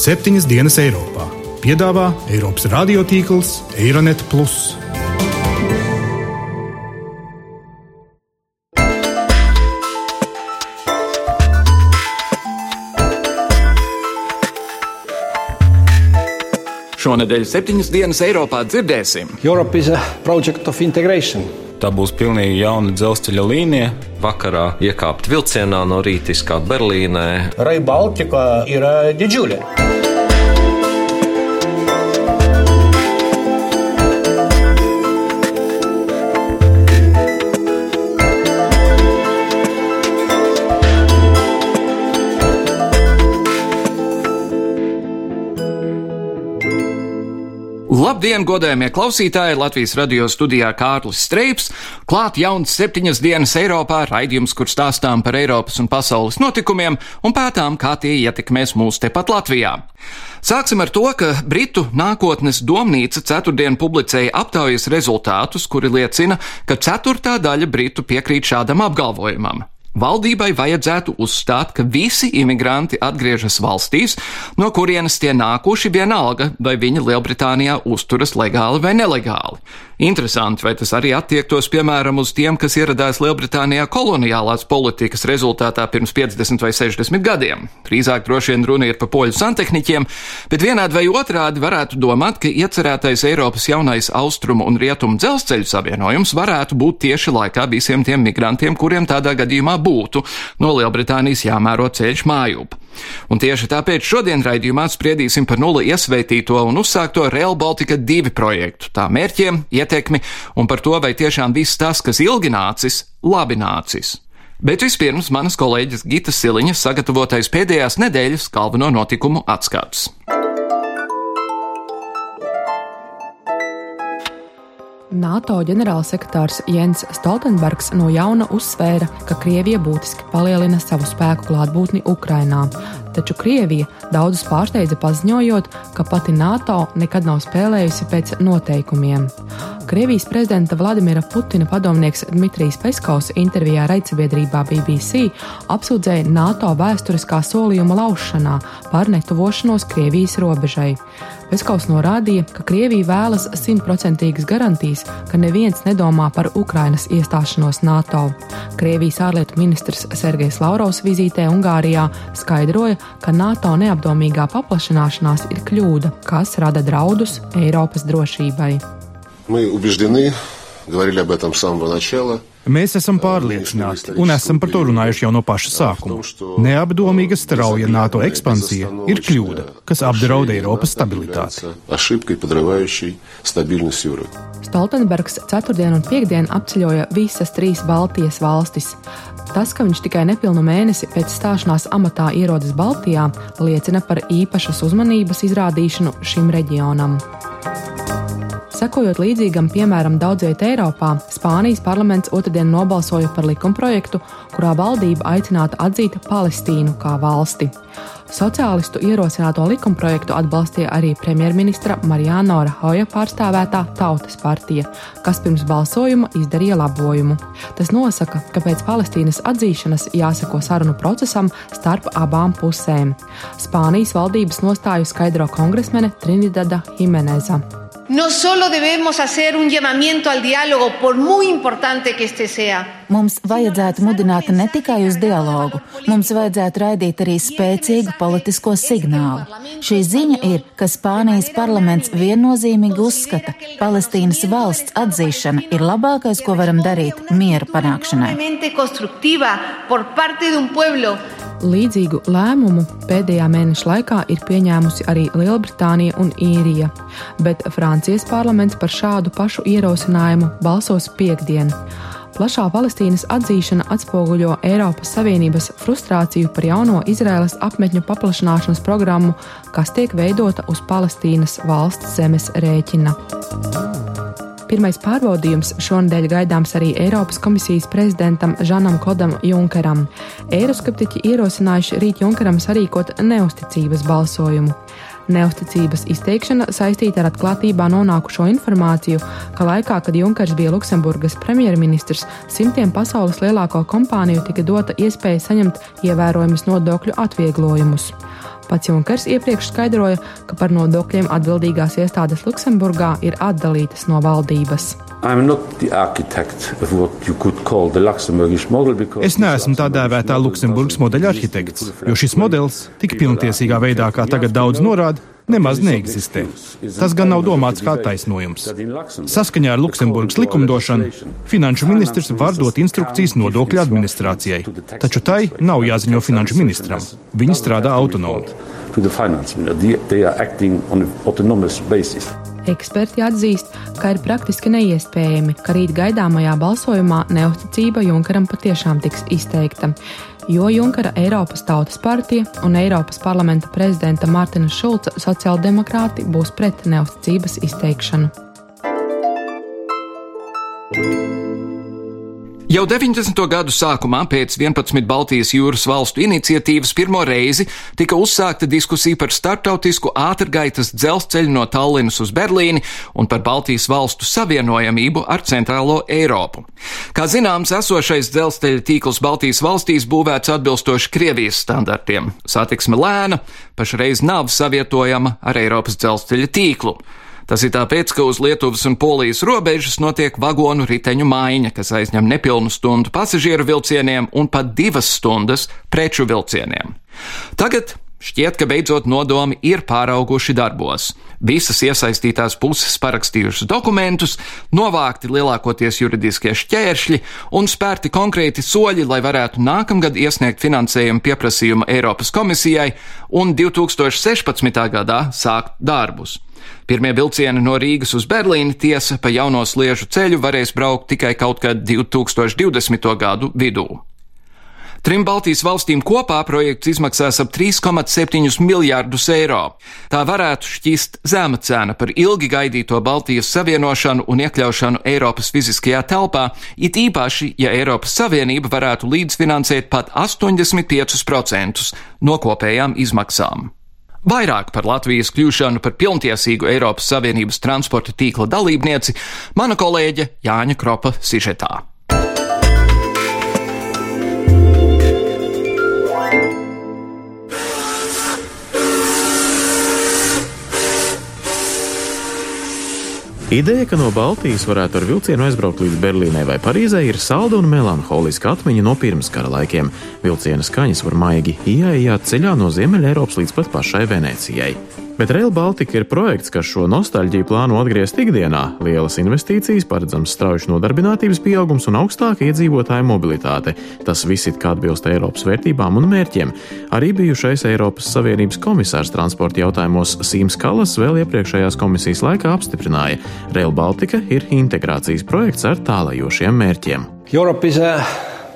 septiņas dienas Eiropā. Piedāvā Eiropas radiotīkls Eironet. Šonadēļ septiņas dienas Eiropā dzirdēsim. Europe is a project of integration. Tā būs pilnīgi jauna dzelzceļa līnija. Vakarā iekāpt vilcienā no rīta izkāpt Berlīnē. Rail Baltica yra didžiulė. Labdien, godējumie klausītāji! Latvijas radio studijā Kārlis Streips. Klāt jauns septiņas dienas Eiropā raidījums, kur stāstām par Eiropas un pasaules notikumiem un pētām, kā tie ietekmēs mūs tepat Latvijā. Sāksim ar to, ka Britu nākotnes domnīca ceturtdien publicēja aptaujas rezultātus, kuri liecina, ka ceturtā daļa Britu piekrīt šādam apgalvojumam. Valdībai vajadzētu uzstāt, ka visi imigranti atgriežas valstīs, no kurienes tie nākuši vienalga, vai viņi Lielbritānijā uzturas legāli vai nelegāli. Interesanti, vai tas arī attiektos, piemēram, uz tiem, kas ieradās Lielbritānijā koloniālās politikas rezultātā pirms 50 vai 60 gadiem. Drīzāk droši vien runa ir par poļu santehniķiem, bet vienādi vai otrādi varētu domāt, ka iecerētais Eiropas jaunais austrumu un rietumu dzelzceļu savienojums varētu būt tieši laikā visiem tiem migrantiem, kuriem tādā gadījumā būtu no Lielbritānijas jāmēro ceļš mājup. Un tieši tāpēc šodien raidījumā spriedīsim par nulli iesvētīto un uzsākto Real Baltica 2 projektu, tā mērķiem, ietekmi un par to, vai tiešām viss tas, kas ilgi nācis, labi nācis. Bet vispirms manas kolēģis Gita Siliņas sagatavotais pēdējās nedēļas galveno notikumu atskats. NATO ģenerālsekretārs Jens Stoltenbergs no jauna uzsvēra, ka Krievija būtiski palielina savu spēku klātbūtni Ukrainā. Taču Krievija daudzus pārsteidza paziņojot, ka pati NATO nekad nav spēlējusi pēc noteikumiem. Krievijas prezidenta Vladimira Putina padomnieks Dmitrijs Peskovs intervijā raidsabiedrībā BBC apsūdzēja NATO vēsturiskā solījuma laušanā par netuvošanos Krievijas robežai. Peskovs norādīja, ka Krievija vēlas simtprocentīgas garantijas, ka neviens nedomā par Ukrainas iestāšanos NATO. Krievijas ārlietu ministrs Sergejs Laurovs vizītē Ungārijā skaidroja, ka NATO neapdomīgā paplašināšanās ir kļūda, kas rada draudus Eiropas drošībai. Мы убеждены, говорили об этом с самого начала, Mēs esam pārliecināti un esam par to runājuši jau no paša sākuma. Neapdomīga strauja NATO ekspansija ir kļūda, kas apdraud Eiropas stabilitāti. Stoltenbergs ceturtdien un piekdien apceļoja visas trīs Baltijas valstis. Tas, ka viņš tikai nepilnu mēnesi pēc stāšanās amatā ierodas Baltijā, liecina par īpašas uzmanības izrādīšanu šim reģionam. Sekojot līdzīgam piemēram daudz vietā Eiropā, Spānijas parlaments otrdien nobalsoja par likumprojektu, kurā valdība aicināta atzīt Palestīnu kā valsti. Sociālistu ierosināto likumprojektu atbalstīja arī premjerministra Marijāna Rahoja pārstāvētā Tautas partija, kas pirms balsojuma izdarīja labojumu. Tas nosaka, ka pēc Palestīnas atzīšanas jāseko sarunu procesam starp abām pusēm. Spānijas valdības nostāju skaidro kongresmene Trinidada Jimeneza. No solo debemos hacer un llamamiento al diálogo, por muy importante que este sea. Mums vajadzētu mudināt ne tikai uz dialogu, mums vajadzētu raidīt arī spēcīgu politisko signālu. Šī ziņa ir, ka Spānijas parlaments viennozīmīgi uzskata, Palestīnas valsts atzīšana ir labākais, ko varam darīt miera panākšanai. Līdzīgu lēmumu pēdējā mēneša laikā ir pieņēmusi arī Lielbritānija un Īrija, bet Francijas parlaments par šādu pašu ierosinājumu balsos piekdien. Plašā Palestīnas atzīšana atspoguļo Eiropas Savienības frustrāciju par jauno Izraēlas apmetņu paplašināšanas programmu, kas tiek veidota uz Palestīnas valsts zemes rēķina. Pirmais pārbaudījums šonadēļ gaidāms arī Eiropas komisijas prezidentam Žanam Klodam Junkeram. Eiroskeptiķi ierosinājuši rīt Junkeram sarīkot neusticības balsojumu. Neusticības izteikšana saistīta ar atklātībā nonākušo informāciju, ka laikā, kad Junkers bija Luksemburgas premjerministrs, simtiem pasaules lielāko kompāniju tika dota iespēja saņemt ievērojumus nodokļu atvieglojumus. Pats Junkers iepriekš skaidroja, ka par nodokļiem atbildīgās iestādes Luksemburgā ir atdalītas no valdības. Es neesmu tā dēvētā Luksemburgas modeļa arhitekts, jo šis modelis tik pilntiesīgā veidā, kā tagad daudz norāda, nemaz neeksistē. Tas gan nav domāts kā taisnojums. Saskaņā ar Luksemburgas likumdošanu finanšu ministrs var dot instrukcijas nodokļu administrācijai, taču tai nav jāziņo finanšu ministram. Viņi strādā autonomi. Eksperti atzīst, ka ir praktiski neiespējami, ka rīt gaidāmajā balsojumā neusticība Junkaram patiešām tiks izteikta jo Junkara Eiropas Tautas partija un Eiropas parlamenta prezidenta Mārtiņa Šulca sociāldemokrāti būs pret neusticības izteikšanu. Jau 90. gadu sākumā pēc 11 Baltijas jūras valstu iniciatīvas pirmo reizi tika uzsākta diskusija par startautisku ātrgaitas dzelzceļu no Tallinas uz Berlīni un par Baltijas valstu savienojamību ar centrālo Eiropu. Kā zināms, esošais dzelzceļa tīkls Baltijas valstīs būvēts atbilstoši Krievijas standartiem. Satiksme lēna, pašreiz nav savietojama ar Eiropas dzelzceļa tīklu. Tas ir tāpēc, ka uz Lietuvas un Polijas robežas notiek vagonu riteņu maiņa, kas aizņem nepilnu stundu pasažieru vilcieniem un pat divas stundas preču vilcieniem. Tagad Šķiet, ka beidzot nodomi ir pārauguši darbos. Visas iesaistītās puses parakstījušas dokumentus, novākti lielākoties juridiskie šķēršļi un spērti konkrēti soļi, lai varētu nākamgad iesniegt finansējumu pieprasījumu Eiropas komisijai un 2016. gadā sākt darbus. Pirmie vilcieni no Rīgas uz Berlīni tiesa pa jauno sliežu ceļu varēs braukt tikai kaut kad 2020. gadu vidū. Trim Baltijas valstīm kopā projekts izmaksās ap 3,7 miljārdus eiro. Tā varētu šķist zema cena par ilgi gaidīto Baltijas savienošanu un iekļaušanu Eiropas fiziskajā telpā, it īpaši, ja Eiropas Savienība varētu līdzfinansēt pat 85% no kopējām izmaksām. Vairāk par Latvijas kļūšanu par pilntiesīgu Eiropas Savienības transporta tīkla dalībnieci mana kolēģe Jāņa Kropa Sižetā. Ideja, ka no Baltijas varētu ar vilcienu aizbraukt līdz Berlīnai vai Parīzai, ir salda un melanholiska atmiņa no pirmskara laikiem. Vilciena skaņas var maigi ieejāt ceļā no Ziemeļa Eiropas līdz pat pašai Venecijai. Bet Rail Baltica ir projekts, kas šo nostalģiju plāno atgriezt ikdienā. Lielas investīcijas, paredzams strauji nodarbinātības pieaugums un augstāka iedzīvotāja mobilitāte. Tas viss it kā atbilst Eiropas vērtībām un mērķiem. Arī bijušais Eiropas Savienības komisārs transporta jautājumos Sīms Kalas vēl iepriekšējās komisijas laikā apstiprināja, Rail Baltica ir integrācijas projekts ar tālajošiem mērķiem. Europe is a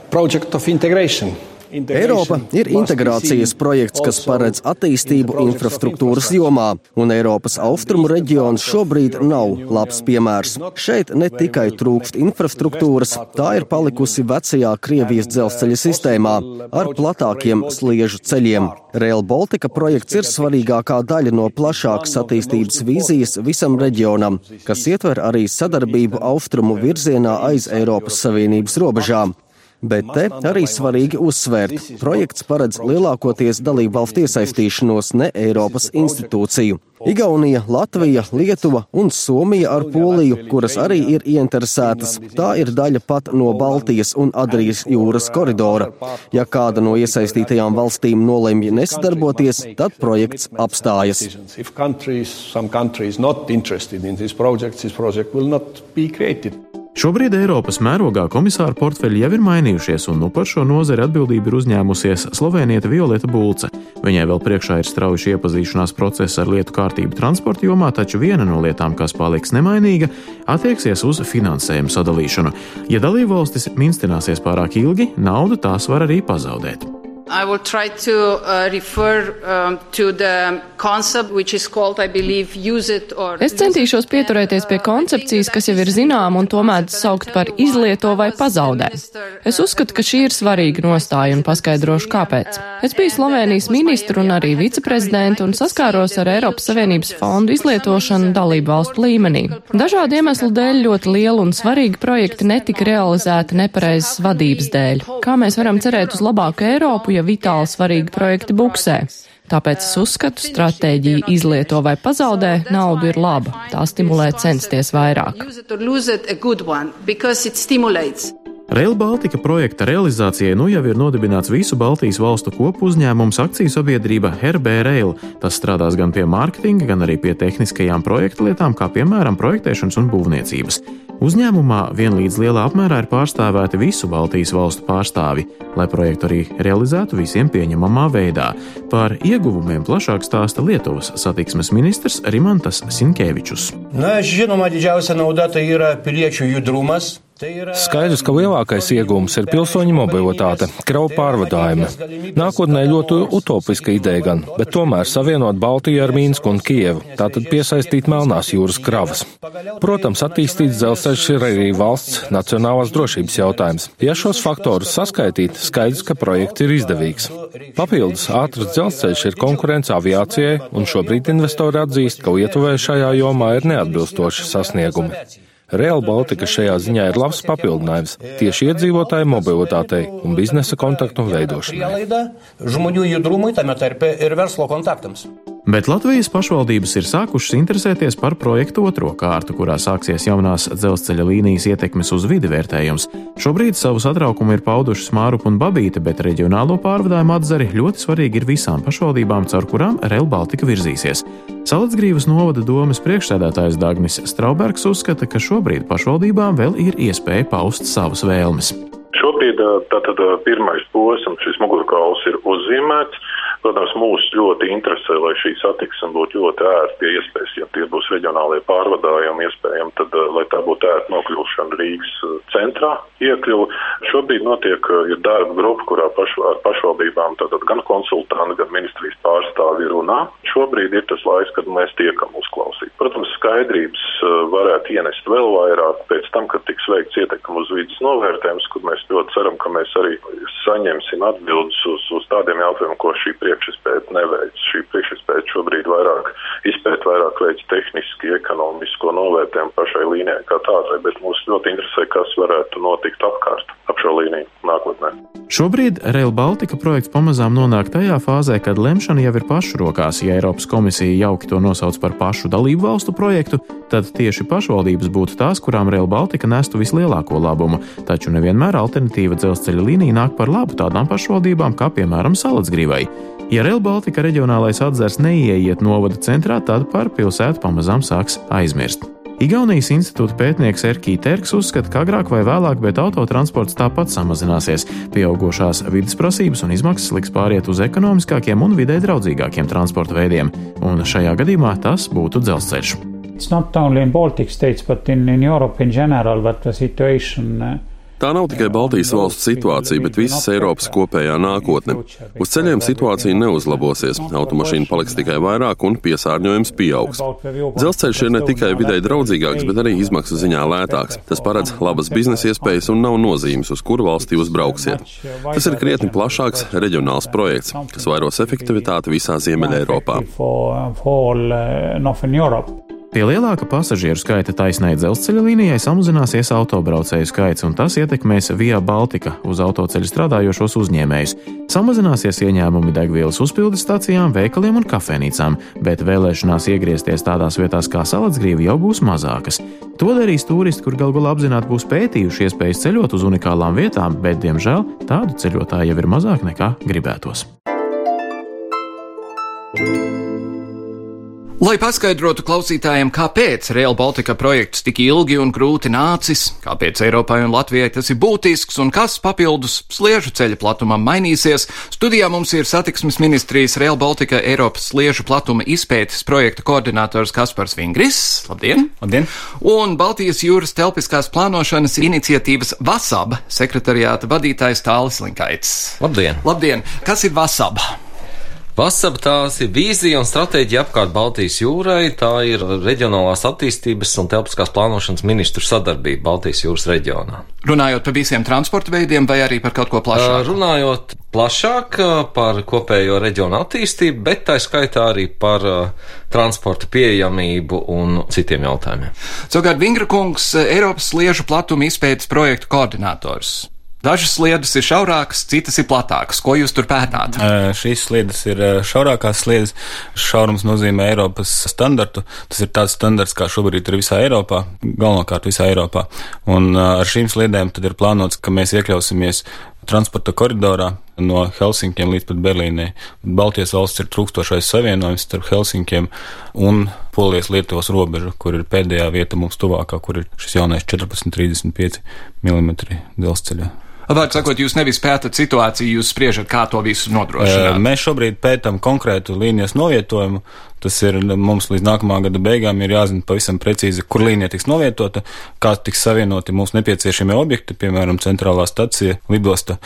project of integration. Eiropa ir integrācijas projekts, kas paredz attīstību infrastruktūras jomā, un Eiropas austrumu reģions šobrīd nav labs piemērs. Šeit ne tikai trūkst infrastruktūras, tā ir palikusi vecajā Krievijas dzelzceļa sistēmā ar platākiem sliežu ceļiem. Rail Baltica projekts ir svarīgākā daļa no plašākas attīstības vīzijas visam reģionam, kas ietver arī sadarbību austrumu virzienā aiz Eiropas Savienības robežām. Bet te arī svarīgi uzsvērt, projekts paredz lielākoties dalību valstu iesaistīšanos ne Eiropas institūciju. Igaunija, Latvija, Lietuva un Somija ar Poliju, kuras arī ir ieinteresētas, tā ir daļa pat no Baltijas un Adrijas jūras koridora. Ja kāda no iesaistītajām valstīm nolemj nesadarboties, tad projekts apstājas. Šobrīd Eiropas mērogā komisāra portfeļi jau ir mainījušies, un nu par šo nozari atbildību ir uzņēmusies Slovēnieta Violeta Bulce. Viņai vēl priekšā ir strauji iepazīšanās process ar lietu kārtību transporta jomā, taču viena no lietām, kas paliks nemainīga, attieksies uz finansējumu sadalīšanu. Ja dalībvalstis minstināsies pārāk ilgi, naudu tās var arī pazaudēt. To, uh, refer, um, concept, called, believe, es centīšos pieturēties pie koncepcijas, kas jau ir zināma un to mēdz saukt par izlieto vai pazaudē. Es uzskatu, ka šī ir svarīga nostāja un paskaidrošu, kāpēc. Es biju Slovenijas ministru un arī viceprezidentu un saskāros ar Eiropas Savienības fondu izlietošanu dalību valstu līmenī. Dažādu iemeslu dēļ ļoti liela un svarīga projekti netika realizēti nepareizas vadības dēļ. Kā mēs varam cerēt uz labāku Eiropu, ja vitāli svarīgi projekti buksē. Tāpēc es uzskatu, stratēģija izlieto vai pazaudē naudu ir laba. Tā stimulē censties vairāk. Rail Baltica projekta realizācijai nu jau ir nodibināts visu Baltijas valstu kopu uzņēmums akciju sabiedrība RB Rail. Tas strādās gan pie mārketinga, gan arī pie tehniskajām projektu lietām, kā piemēram projektēšanas un būvniecības. Uzņēmumā vienlīdz lielā apmērā ir pārstāvēti visu Baltijas valstu pārstāvi, lai projektu arī realizētu visiem pieņemamā veidā. Par ieguvumiem plašāk stāsta Lietuvas satiksmes ministrs Rimantas Sinkevičus. Na, žinoma, didžiausia nauda tai yra piliečių judrumas. Skaidrs, ka lielākais iegūms ir pilsoņu mobilitāte, kravu pārvadājumi. Nākotnē ļoti utopiska ideja gan, bet tomēr savienot Baltiju ar Mīnsku un Kievu, tātad piesaistīt Melnās jūras kravas. Protams, attīstīts dzelzceļš ir arī valsts nacionālās drošības jautājums. Ja šos faktorus saskaitīt, skaidrs, ka projekts ir izdevīgs. Papildus ātrs dzelzceļš ir konkurence aviācijai, un šobrīd investori atzīst, ka Lietuvai šajā jomā ir neatbilstoši sasniegumi. Real Baltica šajā ziņā ir labs papildinājums tieši iedzīvotāju mobilitātei un biznesa kontaktu veidošanai. Bet Latvijas pašvaldības ir sākušas interesēties par projektu otro kārtu, kurā sāksies jaunās dzelzceļa līnijas ietekmes uz vidi vērtējums. Šobrīd savu satraukumu ir paudušas Mārup un Babīte, bet reģionālo pārvadājumu atzari ļoti svarīgi ir visām pašvaldībām, caur kurām Rail Baltica virzīsies. Salacgrīvas novada domas priekšsēdētājs Dagnis Straubergs uzskata, ka šobrīd pašvaldībām vēl ir iespēja paust savas vēlmes. Šobrīd tātad pirmais posms, šis mugurkauls ir uzzīmēts. Protams, mūs ļoti interesē, lai šī satiksme būtu ļoti ērta pie iespējas, ja tie būs reģionālie pārvadājumi iespējami, tad, lai tā būtu ērta nokļūšana Rīgas centrā iekļuva. Šobrīd notiek ir darba grupa, kurā pašu, ar pašvaldībām tātad gan konsultanti, gan ministrijas pārstāvi runā. Šobrīd ir tas laiks, kad mēs tiekam uzklausīt. Protams, skaidrības varētu ienest vēl vairāk pēc tam, kad tiks veikts ietekmi uz vidas novērtējums, kur mēs ļoti ceram, ka mēs arī saņemsim atbildes uz, uz tādiem jautājumiem, ko šī priekšspēja neveic. Šī priekšspēja šobrīd vairāk izpēt, vairāk veids tehniski, ekonomisko novērtējumu pašai līnijai kā tādai, bet mūs ļoti interesē, kas varētu notikt apkārt ap šo līniju nākotnē. Šobrīd Rail Baltica projekts pamazām nonāk tajā fāzē, kad lemšana jau ir pašu rokās. Ja Eiropas komisija jauki to nosauc par pašu dalību valstu projektu, tad tieši pašvaldības būtu tās, kurām Rail Baltica nestu vislielāko labumu. Taču nevienmēr alternatīva dzelzceļa līnija nāk par labu tādām pašvaldībām kā piemēram Salacgrīvai. Ja Rail Baltica reģionālais atzars neieiet novada centrā, tad par pilsētu pamazām sāks aizmirst. Igaunijas institūta pētnieks Erkī Terks uzskata, ka agrāk vai vēlāk, bet autotransports tāpat samazināsies. Pieaugušās vidas prasības un izmaksas liks pāriet uz ekonomiskākiem un vidē draudzīgākiem transporta veidiem, un šajā gadījumā tas būtu dzelzceļš. It's not only in Baltic states, but in, in Europe in general, but the situation uh, Tā nav tikai Baltijas valstu situācija, bet visas Eiropas kopējā nākotne. Uz ceļiem situācija neuzlabosies, automašīnu paliks tikai vairāk un piesārņojums pieaugs. Dzelzceļš ir ne tikai videi draudzīgāks, bet arī izmaksu ziņā lētāks. Tas paredz labas biznesa iespējas un nav nozīmes, uz kuru valsti jūs brauksiet. Tas ir krietni plašāks reģionāls projekts, kas vairos efektivitāti visā Ziemeļa Eiropā. Pie lielāka pasažieru skaita taisnai dzelzceļa līnijai samazināsies autobraucēju skaits, un tas ietekmēs Via Baltica uz autoceļu strādājošos uzņēmējus. Samazināsies ieņēmumi degvielas uzpildes stacijām, veikaliem un kafejnīcām, bet vēlēšanās iegriezties tādās vietās kā Salacgrīva jau būs mazākas. To darīs turisti, kur galu galā apzināti būs pētījuši iespējas ceļot uz unikālām vietām, bet, diemžēl, tādu ceļotāju jau ir mazāk nekā gribētos. Lai paskaidrotu klausītājiem, kāpēc Real Baltica projekts tik ilgi un grūti nācis, kāpēc Eiropai un Latvijai tas ir būtisks un kas papildus sliežu ceļa platumam mainīsies, studijā mums ir satiksmes ministrijas Real Baltica Eiropas sliežu platuma izpētes projekta koordinators Kaspars Vingris. Labdien! Labdien! Un Baltijas jūras telpiskās plānošanas iniciatīvas Vasaba sekretariāta vadītājs Tālis Linkaits. Labdien! Labdien! Kas ir Vasaba? Vasaba tās ir vīzija un stratēģija apkārt Baltijas jūrai. Tā ir reģionālās attīstības un telpiskās plānošanas ministru sadarbība Baltijas jūras reģionā. Runājot par visiem transporta veidiem vai arī par kaut ko plašāku? Runājot plašāk par kopējo reģionu attīstību, bet tā skaitā arī par transporta pieejamību un citiem jautājumiem. Savukārt Vingra kungs, Eiropas sliežu platuma izpētes projektu koordinators. Dažas sliedes ir šaurākas, citas ir platākas. Ko jūs tur pētāt? Šīs sliedes ir šaurākās sliedes. Šaurums nozīmē Eiropas standartu. Tas ir tāds standarts, kā šobrīd ir visā Eiropā, galvenokārt visā Eiropā. Un ar šīm sliedēm tad ir plānots, ka mēs iekļausimies transporta koridorā no Helsinkiem līdz pat Berlīnai. Baltijas valsts ir trūkstošais savienojums starp Helsinkiem un Polijas Lietuvas robežu, kur ir pēdējā vieta mums tuvākā, kur ir šis jaunais 14,35 mm dzelzceļa. Vārds sakot, jūs nevis pētat situāciju, jūs spriežat, kā to visu nodrošināt. Mēs šobrīd pētām konkrētu līnijas novietojumu. Tas ir mums līdz nākamā gada beigām ir jāzina pavisam precīzi, kur līnija tiks novietota, kā tiks savienoti mūsu nepieciešamie objekti, piemēram, centrālā stacija, lidosta,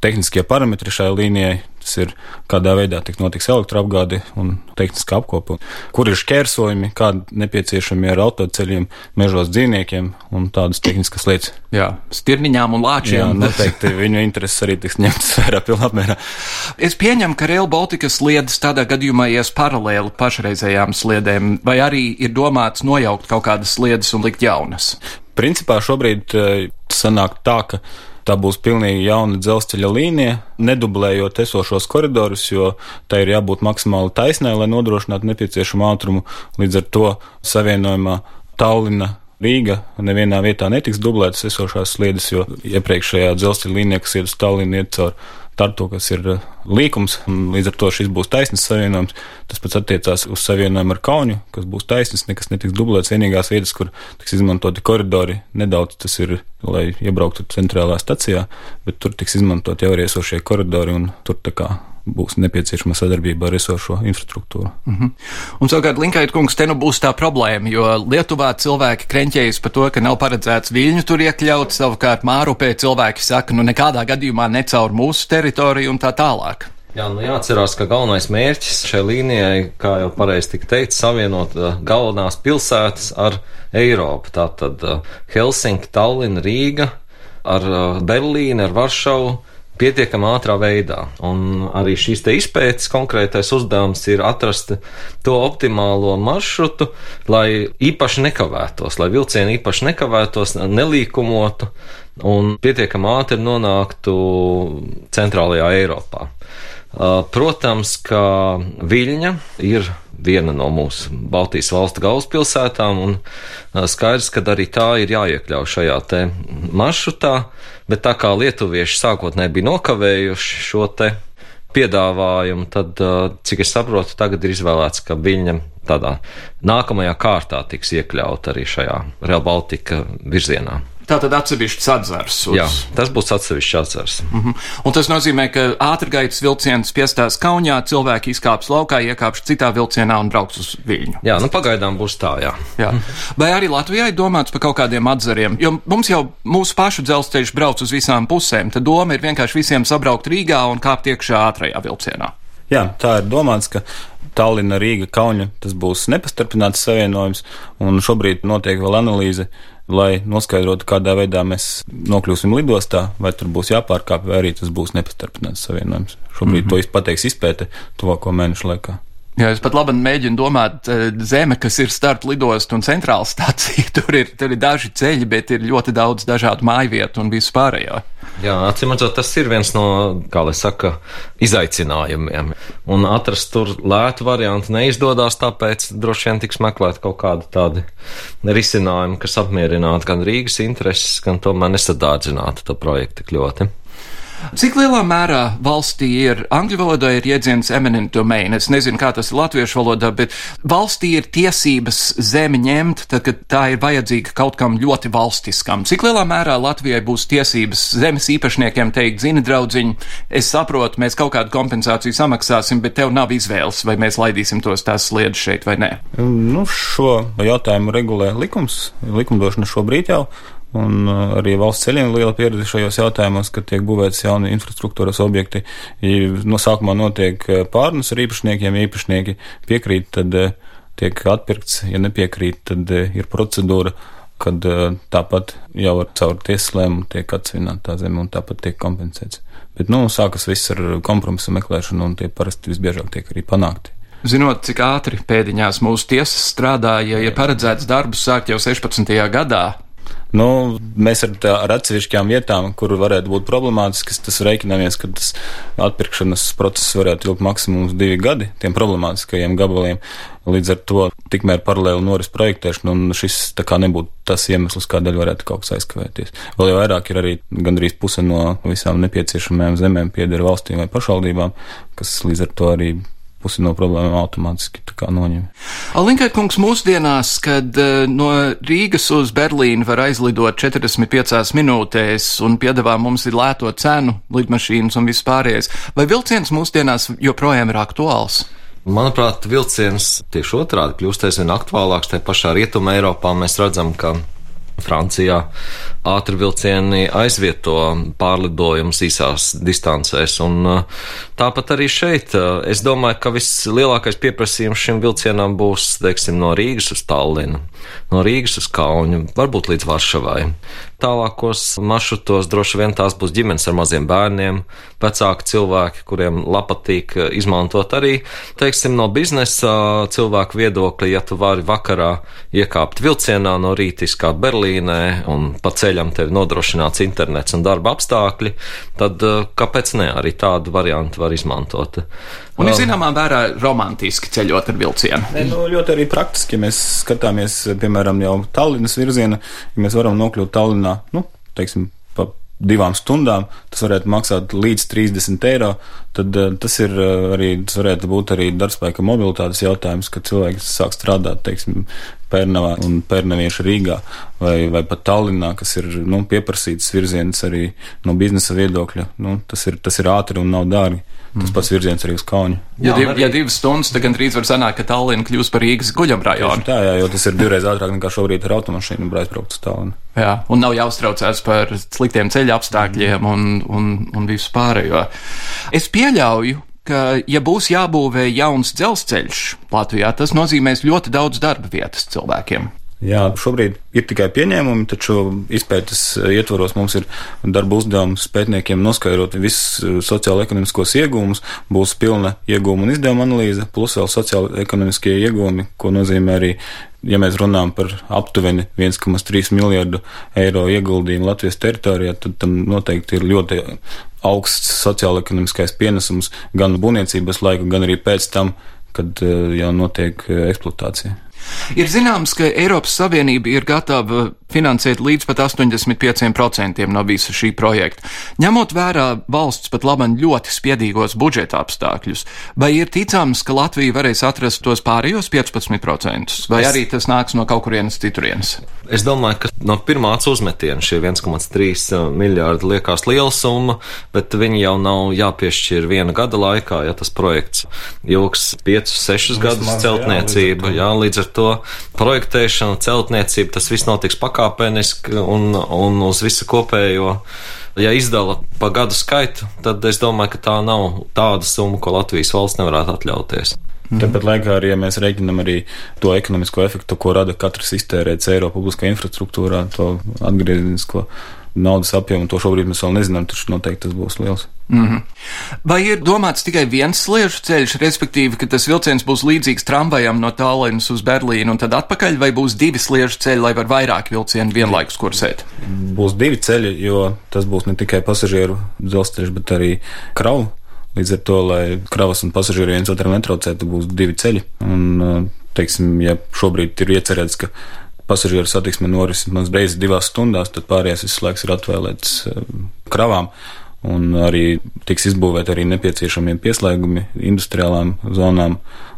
tehniskie parametri šai līnijai, tas ir kādā veidā tik notiks elektroapgāde un tehniska apkopa, kur ir šķērsojumi, kādi nepieciešami ar autoceļiem, mežos dzīvniekiem un tādas tehniskas lietas. Jā, stirniņām un lāčiem. Jā, noteikti viņu intereses arī tiks ņemtas vērā pilnā apmērā. Es pieņemu, ka Rail Baltica sliedas tādā gadījumā ies paralēli pašreizējām sliedēm, vai arī ir domāts nojaukt kaut kādas sliedas un likt jaunas? Principā šobrīd eh, sanāk tā, ka Tā būs pilnīgi jauna dzelzceļa līnija, nedublējot esošos koridorus, jo tai ir jābūt maksimāli taisnai, lai nodrošinātu nepieciešamu ātrumu. Līdz ar to savienojumā Tallina Rīga nevienā vietā netiks dublētas esošās sliedes, jo iepriekšējā dzelzceļa līnija, kas iet uz Tallinu, iet caur Tartu, kas ir eh, līkums, līdz ar to šis būs taisnīgs savienojums. Tas pats attiecās uz savienojumu ar Kaunu, kas būs taisnīgs, nekas netiks dublēts. Vienīgās vietas, kur tiks izmantoti koridori, nedaudz tas ir, lai iebrauktu centrālā stacijā, bet tur tiks izmantot jau arī esošie koridori, un tur tā kā būs nepieciešama sadarbība ar esošo infrastruktūru. Mm -hmm. Un savukārt, Linkait kungs, te nu būs tā problēma, jo Lietuvā cilvēki krenķējas par to, ka nav paredzēts viļņu tur iekļaut, savukārt Mārupē cilvēki saka, nu nekādā gadījumā ne caur mūsu teritoriju un tā tālāk. Jā, nu jāatcerās, ka galvenais mērķis šai līnijai, kā jau pareizi tika teikt, savienot uh, galvenās pilsētas ar Eiropu. Tātad uh, Helsinki, Tallinn, Rīga, ar uh, Berlīnu, ar Varšavu pietiekami ātrā veidā. Un arī šīs te izpētes konkrētais uzdevums ir atrast to optimālo maršrutu, lai īpaši nekavētos, lai vilcieni īpaši nekavētos, nelīkumotu un pietiekami ātri nonāktu centrālajā Eiropā. Protams, ka Viļņa ir viena no mūsu Baltijas valstu galvaspilsētām, un skaidrs, ka arī tā ir jāiekļauj šajā te maršrutā, bet tā kā lietuvieši sākotnēji bija nokavējuši šo te piedāvājumu, tad, cik es saprotu, tagad ir izvēlēts, ka viņa tādā nākamajā kārtā tiks iekļaut arī šajā Real Baltica virzienā. Tā tad atsevišķs atzars. Uz... Jā, tas būs atsevišķs atzars. Mm -hmm. Un tas nozīmē, ka ātrgaitas vilciens piestās Kaunijā, cilvēki izkāps laukā, iekāps citā vilcienā un brauks uz Viļņu. Jā, nu pagaidām būs tā, jā. jā. Vai arī Latvijai domāts par kaut kādiem atzariem? Jo mums jau mūsu pašu dzelzceļš brauc uz visām pusēm, tad doma ir vienkārši visiem sabraukt Rīgā un kāpt iekšā ātrajā vilcienā. Jā, tā ir domāts, ka Tallina, Rīga, Kauņa tas būs nepastarpināts savienojums, un šobrīd notiek vēl analīze lai noskaidrotu, kādā veidā mēs nokļūsim lidostā, vai tur būs jāpārkāpj, vai arī tas būs nepastarpināts savienojums. Šobrīd mm -hmm. to pateiks izpēte tuvāko mēnešu laikā. Jā, es pat labi mēģinu domāt, eh, zeme, kas ir starp lidostu un centrāla stācija, tur ir, tur ir daži ceļi, bet ir ļoti daudz dažādu mājvietu un visu pārējo. Jā, acīm redzot, tas ir viens no, kā lai saka, izaicinājumiem. Un atrast tur lētu variantu neizdodas, tāpēc droši vien tiks meklēt kaut kādu tādu risinājumu, kas apmierinātu gan Rīgas intereses, gan tomēr nesadārdzinātu to projektu tik ļoti. Cik lielā mērā valstī ir angļu valodā ir jēdziens eminent domain? Es nezinu, kā tas ir latviešu valodā, bet valstī ir tiesības zemi ņemt, tad, kad tā ir vajadzīga kaut kam ļoti valstiskam. Cik lielā mērā Latvijai būs tiesības zemes īpašniekiem teikt, zini, draudziņ, es saprotu, mēs kaut kādu kompensāciju samaksāsim, bet tev nav izvēles, vai mēs laidīsim tos tās sliedas šeit vai nē? Nu, šo jautājumu regulē likums, likumdošana šobrīd jau. Un uh, arī valsts ceļiem liela pieredze šajos jautājumos, kad tiek būvēts jauni infrastruktūras objekti. Ja no sākumā notiek uh, pārunas ar īpašniekiem, ja īpašnieki piekrīt, tad uh, tiek atpirkts, ja nepiekrīt, tad ir procedūra, kad tāpat jau ar caur tieslēmu tiek atsvināta tā zeme un tāpat tiek kompensēts. Bet, nu, sākas viss ar kompromisu meklēšanu un tie parasti visbiežāk tiek arī panākti. Zinot, cik ātri pēdiņās mūsu tiesas strādā, ja paredzēts darbus sākt jau 16. gadā, Nu, mēs ar, tā, ar atsevišķām vietām, kur varētu būt problemātiskas, tas reiķināmies, ka tas atpirkšanas process varētu ilgt maksimums divi gadi tiem problemātiskajiem gabaliem. Līdz ar to tikmēr paralēli noris projektēšana, un šis tā kā nebūtu tas iemesls, kādēļ varētu kaut kas aizkavēties. Vēl jau vairāk ir arī gandrīz puse no visām nepieciešamajām zemēm pieder valstīm vai pašvaldībām, kas līdz ar to arī pusi no problēmām automātiski noņem. Alinkai kungs mūsdienās, kad uh, no Rīgas uz Berlīnu var aizlidot 45 minūtēs un piedāvā mums ir lēto cenu, lidmašīnas un viss pārējais, vai vilciens mūsdienās joprojām ir aktuāls? Manuprāt, vilciens tieši otrādi kļūst aizvien aktuālāks. Tajā pašā Rietumē Eiropā mēs redzam, ka Francijā ātri vilcieni aizvieto pārlidojumus īsās distancēs. Un, tāpat arī šeit es domāju, ka vislielākais pieprasījums šim vilcienam būs, teiksim, no Rīgas uz Tallinu, no Rīgas uz Kaunu, varbūt līdz Varšavai. Tālākos maršrutos droši vien tās būs ģimenes ar maziem bērniem, vecāki cilvēki, kuriem patīk izmantot arī, teiksim, no biznesa cilvēku viedokļa, ja tu vari vakarā iekāpt vilcienā no rīta izkāpt Berlīnē un pa ceļam tevi nodrošināts internets un darba apstākļi, tad kāpēc ne arī tādu variantu var izmantot. Un ir zināmā mērā romantiski ceļot ar vilcienu. Ne, nu, ļoti arī praktiski, ja mēs skatāmies, piemēram, jau Tallinas virziena, ja mēs varam nokļūt Tallinā, nu, teiksim, pa divām stundām, tas varētu maksāt līdz 30 eiro, tad uh, tas ir uh, arī, tas varētu būt arī darbspēka mobilitātes jautājums, ka cilvēki sāk strādāt, teiksim, Pērnavā un Pērnaviešu Rīgā vai, vai pat Tallinā, kas ir, nu, pieprasīts virziens arī no biznesa viedokļa. Nu, tas ir, tas ir ātri un nav dārgi. Tas pats virziens arī uz Kaunu. Ja, div, ja divas stundas, tad gandrīz var sanākt, ka Tallinn kļūs par Rīgas guļamrajonu. Tā, jā, jo tas ir divreiz ātrāk nekā šobrīd ar automašīnu aizbraukt uz Tallinu. Jā, un nav jāuztraucās par sliktiem ceļa apstākļiem un, un, un visu pārējo. Es pieļauju, ka, ja būs jābūvē jauns dzelzceļš Latvijā, tas nozīmēs ļoti daudz darba vietas cilvēkiem. Jā, šobrīd ir tikai pieņēmumi, taču izpētes ietvaros mums ir darba uzdevums pētniekiem noskaidrot visus eh, sociālo-ekonomiskos iegūmus, būs pilna iegūma un izdevuma analīze, plus vēl sociālo-ekonomiskie iegūmi, ko nozīmē arī, ja mēs runājam par aptuveni 1,3 miljardu eiro ieguldījumu Latvijas teritorijā, tad tam noteikti ir ļoti augsts sociālo-ekonomiskais pienesums gan būvniecības laiku, gan arī pēc tam, kad eh, jau notiek eh, eksploatācija. Ir zināms, ka Eiropas Savienība ir gatava finansēt līdz pat 85% no visa šī projekta. Ņemot vērā valsts pat labam ļoti spiedīgos budžeta apstākļus, vai ir ticams, ka Latvija varēs atrast tos pārējos 15%, vai es... arī tas nāks no kaut kurienes citurienes? Es domāju, ka no pirmā uzmetiena šie 1,3 miljārdi liekas liela summa, bet viņi jau nav jāpiešķir viena gada laikā, ja tas projekts ilgs 5, 6 gadus celtniecība, jā, līdz ar to projektēšana, celtniecība, tas viss notiks pakāpeniski un, un uz visu kopējo ja izdala pa gadu skaitu, tad es domāju, ka tā nav tāda summa, ko Latvijas valsts nevarētu atļauties. Mm. Tāpat laikā arī, ja mēs reiķinām arī to ekonomisko efektu, ko rada katrs iztērēts eiro publiskā infrastruktūrā, to atgrieznisko naudas apjomu, to šobrīd mēs vēl nezinām, taču noteikti tas būs liels. Mm -hmm. Vai ir domāts tikai viens sliežu ceļš, respektīvi, ka tas vilciens būs līdzīgs tramvajam no Tallinas uz Berlīnu un tad atpakaļ, vai būs divi sliežu ceļi, lai var vairāk vilcienu vienlaikus kursēt? Būs divi ceļi, jo tas būs ne tikai pasažieru dzelzceļš, bet arī kravu Līdz ar to, lai kravas un pasažieri viens otram netraucētu, būs divi ceļi. Un, uh, teiksim, ja šobrīd ir iecerēts, ka pasažieru satiksme norisinās reizes divās stundās, tad pārējais viss laiks ir atvēlēts uh, kravām. Un arī tiks izbūvēti arī nepieciešamie pieslēgumi industriālām zonām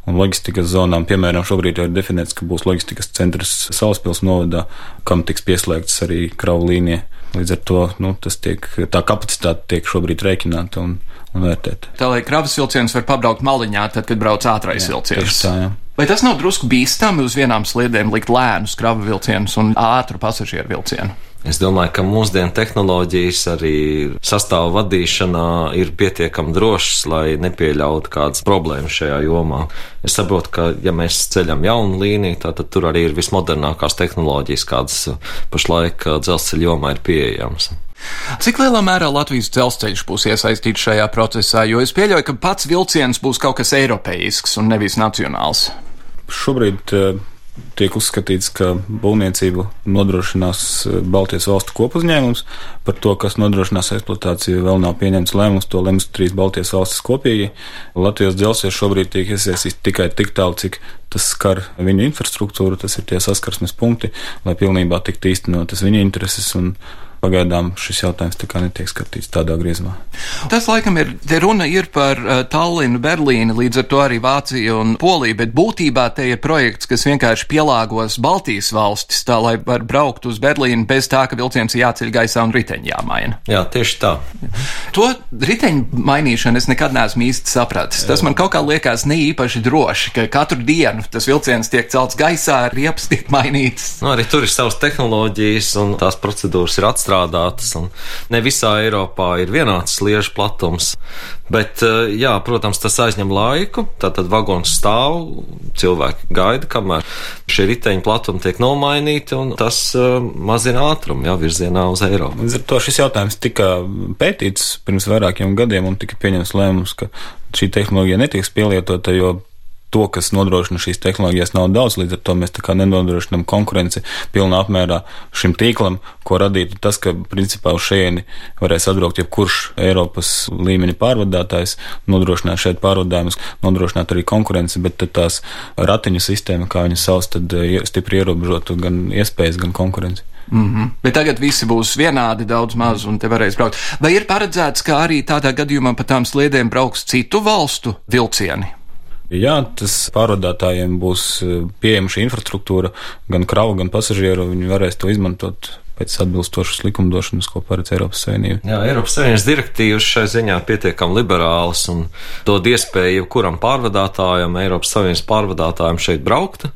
un loģistikas zonām. Piemēram, šobrīd ir definēts, ka būs loģistikas centrs Salaspils novadā, kam tiks pieslēgts arī kravu līnija. Līdz ar to nu, tiek, tā kapacitāte tiek šobrīd rēķināta un, un vērtēta. Tā lai kravas vilciens var pabraukt maliņā, tad, kad brauc ātrais jā, vilciens. Tā, jā. Vai tas nav drusku bīstami uz vienām sliedēm likt lēnus kravu vilcienus un ātru pasažieru vilcienu? Es domāju, ka mūsdienu tehnoloģijas arī sastāvu vadīšanā ir pietiekami drošas, lai nepieļautu kādas problēmas šajā jomā. Es saprotu, ka, ja mēs ceļam jaunu līniju, tad tur arī ir vismodernākās tehnoloģijas, kādas pašlaik dzelzceļa jomā ir pieejamas. Cik lielā mērā Latvijas dzelzceļš būs iesaistīts šajā procesā, jo es pieļauju, ka pats vilciens būs kaut kas eiropeisks un nevis nacionāls? Šobrīd tiek uzskatīts, ka būvniecību nodrošinās eh, Baltijas valstu kopuzņēmums. Par to, kas nodrošinās eksploatāciju, vēl nav pieņemts lēmums. To lems trīs Baltijas valstis kopīgi. Latvijas dzelzceļš šobrīd tiek iesaistīts tikai tik tālu, cik tas skar viņu infrastruktūru, tas ir tie saskarsmes punkti, lai pilnībā tiktu īstenotas viņa intereses un Pagaidām šis jautājums tā kā netiek skatīts tādā griezumā. Tas, laikam, ir, te runa ir par uh, Tallinu, Berlīnu, līdz ar to arī Vāciju un Poliju, bet būtībā te ir projekts, kas vienkārši pielāgos Baltijas valstis tā, lai var braukt uz Berlīnu bez tā, ka vilciens jāceļ gaisā un riteņi jāmaina. Jā, tieši tā. To riteņu mainīšanu es nekad neesmu īsti sapratis. Tas man kaut kā liekas ne īpaši droši, ka katru dienu tas vilciens tiek celts gaisā, riepas tiek mainītas. Nu, arī tur ir savas tehnoloģijas un tās procedūras ir atstātas izstrādātas, un ne visā Eiropā ir vienāds sliežu platums. Bet, eh, jā, protams, tas aizņem laiku, tātad vagons stāv, cilvēki gaida, kamēr šie riteņu platumi tiek nomainīti, un tas uh, mazina ātrumu, jā, virzienā uz Eiropu. Līdz ar to šis jautājums tika pētīts pirms vairākiem gadiem, un tika pieņems lēmums, ka šī tehnoloģija netiks pielietota, jo to, kas nodrošina šīs tehnoloģijas, nav daudz. Līdz ar to mēs nenodrošinām konkurenci pilnā apmērā šim tīklam, ko radītu tas, ka principā uz šejieni varēs atbraukt jebkurš Eiropas līmeņa pārvadātājs, nodrošināt šeit pārvadājumus, nodrošināt arī konkurenci, bet tās ratiņu sistēma, kā viņas sauc, tad eh, stipri ierobežotu gan iespējas, gan konkurenci. Mm -hmm. Bet tagad visi būs vienādi, daudz maz, un te varēs braukt. Vai ir paredzēts, ka arī tādā gadījumā pa tām sliedēm brauks citu valstu vilcieni? Jā, tas pārvadātājiem būs eh, pieejama šī infrastruktūra, gan kravu, gan pasažieru. Viņi varēs to izmantot pēc atbilstošas likumdošanas, ko paredz Eiropas Savienība. Jā, Eiropas Savienības direktīvas šai ziņā pietiekami liberālas un dod iespēju jebkuram pārvadātājam, Eiropas Savienības pārvadātājam šeit braukt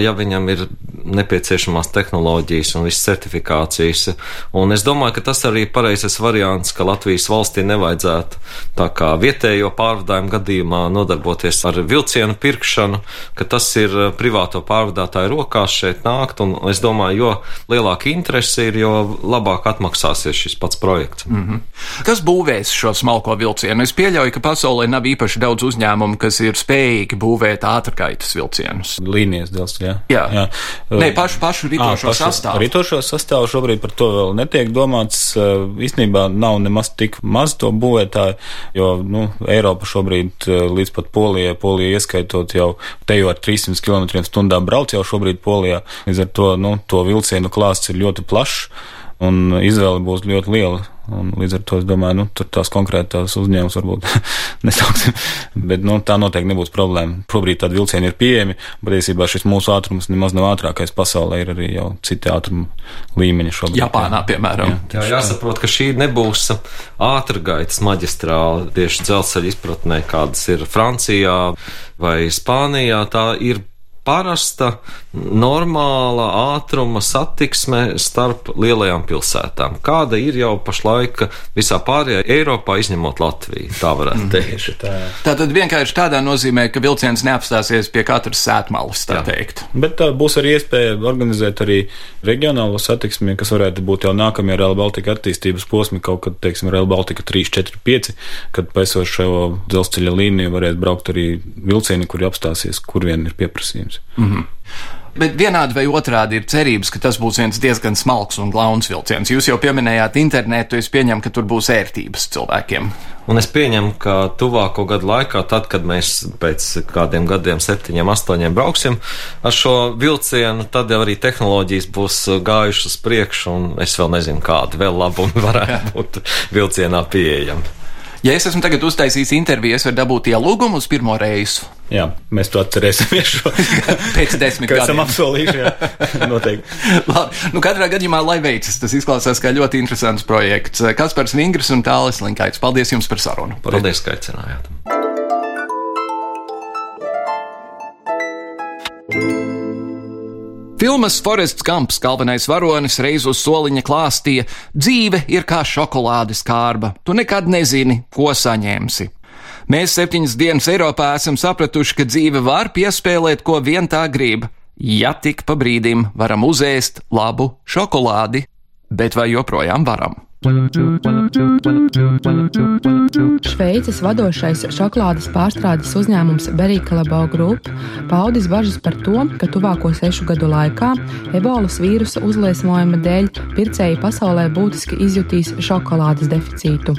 ja viņam ir nepieciešamās tehnoloģijas un visas certifikācijas. Un es domāju, ka tas arī ir pareizais variants, ka Latvijas valstī nevajadzētu tā kā vietējo pārvadājumu gadījumā nodarboties ar vilcienu pirkšanu, ka tas ir eh, privāto pārvadātāju rokās šeit nākt, un es domāju, jo lielāka interese ir, jo labāk atmaksāsies šis pats projekts. Mm -hmm. Kas būvēs šo smalko vilcienu? Es pieļauju, ka pasaulē nav īpaši daudz uzņēmumu, kas ir spējīgi būvēt ātrkaitas vilcienus. Līnijas dzelzceļa jā. jā. jā. Nē, pašu, pašu ritošo à, pašu, sastāvu. Ritošo sastāvu šobrīd par to vēl netiek domāts. Īstenībā nav nemaz tik maz to būvētāju, jo, nu, Eiropa šobrīd līdz pat Polijai, Polija ieskaitot jau teju ar 300 km stundā brauc jau šobrīd Polijā. Līdz ar to, nu, to vilcienu klāsts ir ļoti plašs un izvēle būs ļoti liela. Un līdz ar to es domāju, nu, tur tās konkrētās uzņēmumus varbūt nesauksim, bet nu, tā noteikti nebūs problēma. Šobrīd tādi vilcieni ir pieejami, bet īsībā šis mūsu ātrums nemaz nav ātrākais pasaulē, ir arī jau citi ātruma līmeņi šobrīd. Japānā, piemēram. Jā, jā jāsaprot, ka šī nebūs ātrgaitas maģistrāla tieši dzelzceļa izpratnē, kādas ir Francijā vai Spānijā. Tā ir parasta, normāla ātruma satiksme starp lielajām pilsētām. Kāda ir jau pašlaik visā pārējā Eiropā, izņemot Latviju? Tā varētu mhm. teikt. Mm, tā. tā tad vienkārši tādā nozīmē, ka vilciens neapstāsies pie katras sētmalas, tā Jā. teikt. Bet tā būs arī iespēja organizēt arī reģionālo satiksmi, kas varētu būt jau nākamajā Rail Baltica attīstības posmi, kaut kad, teiksim, Rail Baltica 3, 4, 5, kad paisošo dzelzceļa līniju varēs braukt arī vilcieni, kuri apstāsies, kur vien ir pieprasījums iespējams. Mm -hmm. Bet vienādi vai otrādi ir cerības, ka tas būs viens diezgan smalks un glauns vilciens. Jūs jau pieminējāt internetu, es pieņemu, ka tur būs ērtības cilvēkiem. Un es pieņemu, ka tuvāko gadu laikā, tad, kad mēs pēc kādiem gadiem, septiņiem, astoņiem brauksim ar šo vilcienu, tad jau arī tehnoloģijas būs gājušas priekšu, un es vēl nezinu, kādi vēl labumi varētu būt vilcienā pieejami. Ja es esmu tagad uztaisījis interviju, es varu dabūt ielūgumu uz pirmo reisu. Jā, mēs to atcerēsimies. Šo. Pēc desmit gadiem. esam apsolījuši, jā, noteikti. Labi, nu katrā gadījumā, lai veicas, tas izklausās kā ļoti interesants projekts. Kaspars Vingrs un Tālis Linkaits, paldies jums par sarunu. Paldies, ka aicinājāt. Filmas Forests Kamps galvenais varonis reiz uz soliņa klāstīja: dzīve ir kā šokolādes kārba, tu nekad nezini, ko saņemsi. Mēs septiņas dienas Eiropā esam sapratuši, ka dzīve var piespēlēt, ko vien tā grib, ja tik pa brīdim varam uzēst labu šokolādi, bet vai joprojām varam? Šveices vadošais šokolādes pārstrādes uzņēmums Berīkalabo Group paudis bažas par to, ka tuvāko sešu gadu laikā ebolas vīrusa uzliesmojuma dēļ pircēji pasaulē būtiski izjutīs šokolādes deficītu.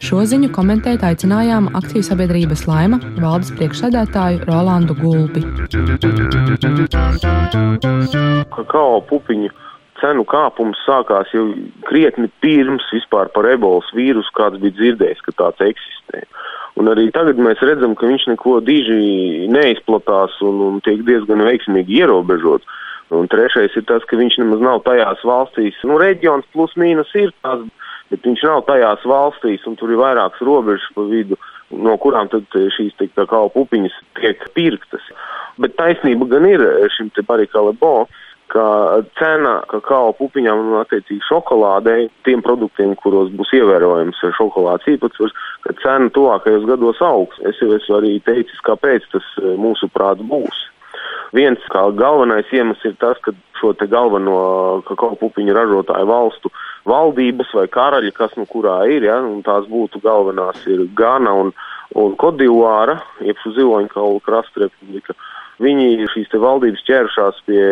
Šo ziņu komentēt aicinājām akciju sabiedrības laima valdes priekšsēdētāju Rolandu Gulbi. Kakao pupiņu cenu kāpums sākās jau krietni pirms vispār par ebolas vīrusu kāds bija dzirdējis, ka tāds eksistē. Un arī tagad mēs redzam, ka viņš neko diži neizplatās un, un tiek diezgan veiksmīgi ierobežots. Un trešais ir tas, ka viņš nemaz nav tajās valstīs, nu, reģions plus mīnus ir tās, bet viņš nav tajās valstīs, un tur ir vairākas robežas pa vidu, no kurām tad šīs tik tā kā pupiņas tiek pirktas. Bet taisnība gan ir šim te Barikalebo, ka cena kakao pupiņām un attiecīgi šokolādei, tiem produktiem, kuros būs ievērojams šokolādes īpatsvars, ka cena tuvākajos gados augs. Es jau esmu arī teicis, kāpēc tas e, mūsuprāt būs. Viens kā galvenais iemesls ir tas, ka šo te galveno kakao pupiņu ražotāju valstu valdības vai karaļi, kas nu kurā ir, ja, un tās būtu galvenās ir Gana un, un Kodivāra, jeb Ziloņkaulu krasta republika. Viņi šīs valdības ķēršās pie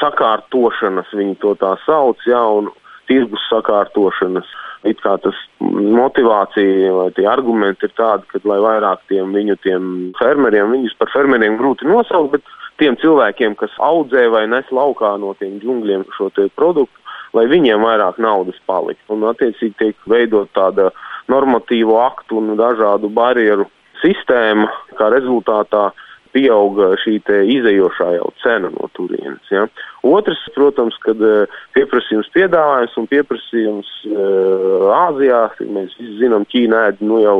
sakārtošanas, viņi to tā sauc, jā, un tirgus sakārtošanas. It kā tas motivācija vai tie argumenti ir tādi, ka lai vairāk tiem viņu tiem fermeriem, viņus par fermeriem grūti nosaukt, bet tiem cilvēkiem, kas audzē vai nes laukā no tiem džungļiem šo produktu, lai viņiem vairāk naudas palikt. Un attiecīgi tiek veidot tāda normatīvo aktu un dažādu barjeru sistēma, kā rezultātā pieauga šī izējošā jau cena no turienes. Ja. Otrs, protams, kad uh, pieprasījums piedāvājums un pieprasījums uh, Āzijā, mēs visi zinām, Ķīna ēd nu jau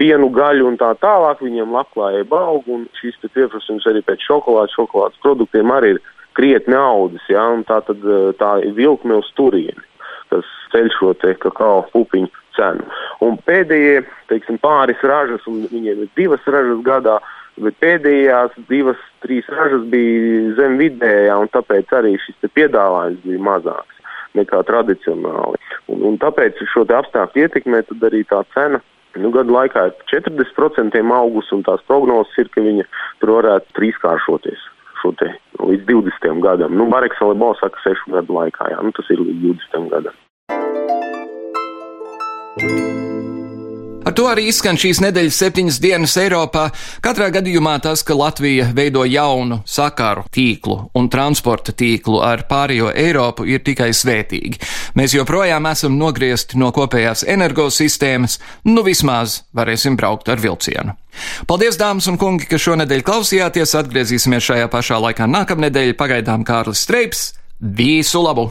pienu, gaļu un tā tālāk, viņiem labklājība aug, un šīs pieprasījums arī pēc šokolādes, šokolādes produktiem arī ir krietni audzis, ja, un tā tad uh, tā ir vilkme uz turieni, kas ceļ šo te kakao pupiņu cenu. Un pēdējie, teiksim, pāris ražas, un viņiem ir divas ražas gadā, uh, bet pēdējās divas, trīs ražas bija zem vidējā, un tāpēc arī šis piedāvājums bija mazāks nekā tradicionāli. Un, un tāpēc šo apstākļu ietekmē arī tā cena. Nu, gadu laikā ir 40% augus, un tās prognozes ir, ka viņa tur varētu trīskāršoties šo te līdz 20 gadam. Nu, Bareks Alebo saka 6 gadu laikā, jā, nu, tas ir līdz 20 gadam. Ar to arī izskan šīs nedēļas septiņas dienas Eiropā. Katrā gadījumā tas, ka Latvija veido jaunu sakaru tīklu un transporta tīklu ar pārējo Eiropu, ir tikai svētīgi. Mēs joprojām esam nogriezti no kopējās energosistēmas, nu vismaz varēsim braukt ar vilcienu. Paldies, dāmas un kungi, ka šonadēļ klausījāties. Atgriezīsimies šajā pašā laikā nākamnedēļ. Pagaidām Kārlis Streips. Visu labu!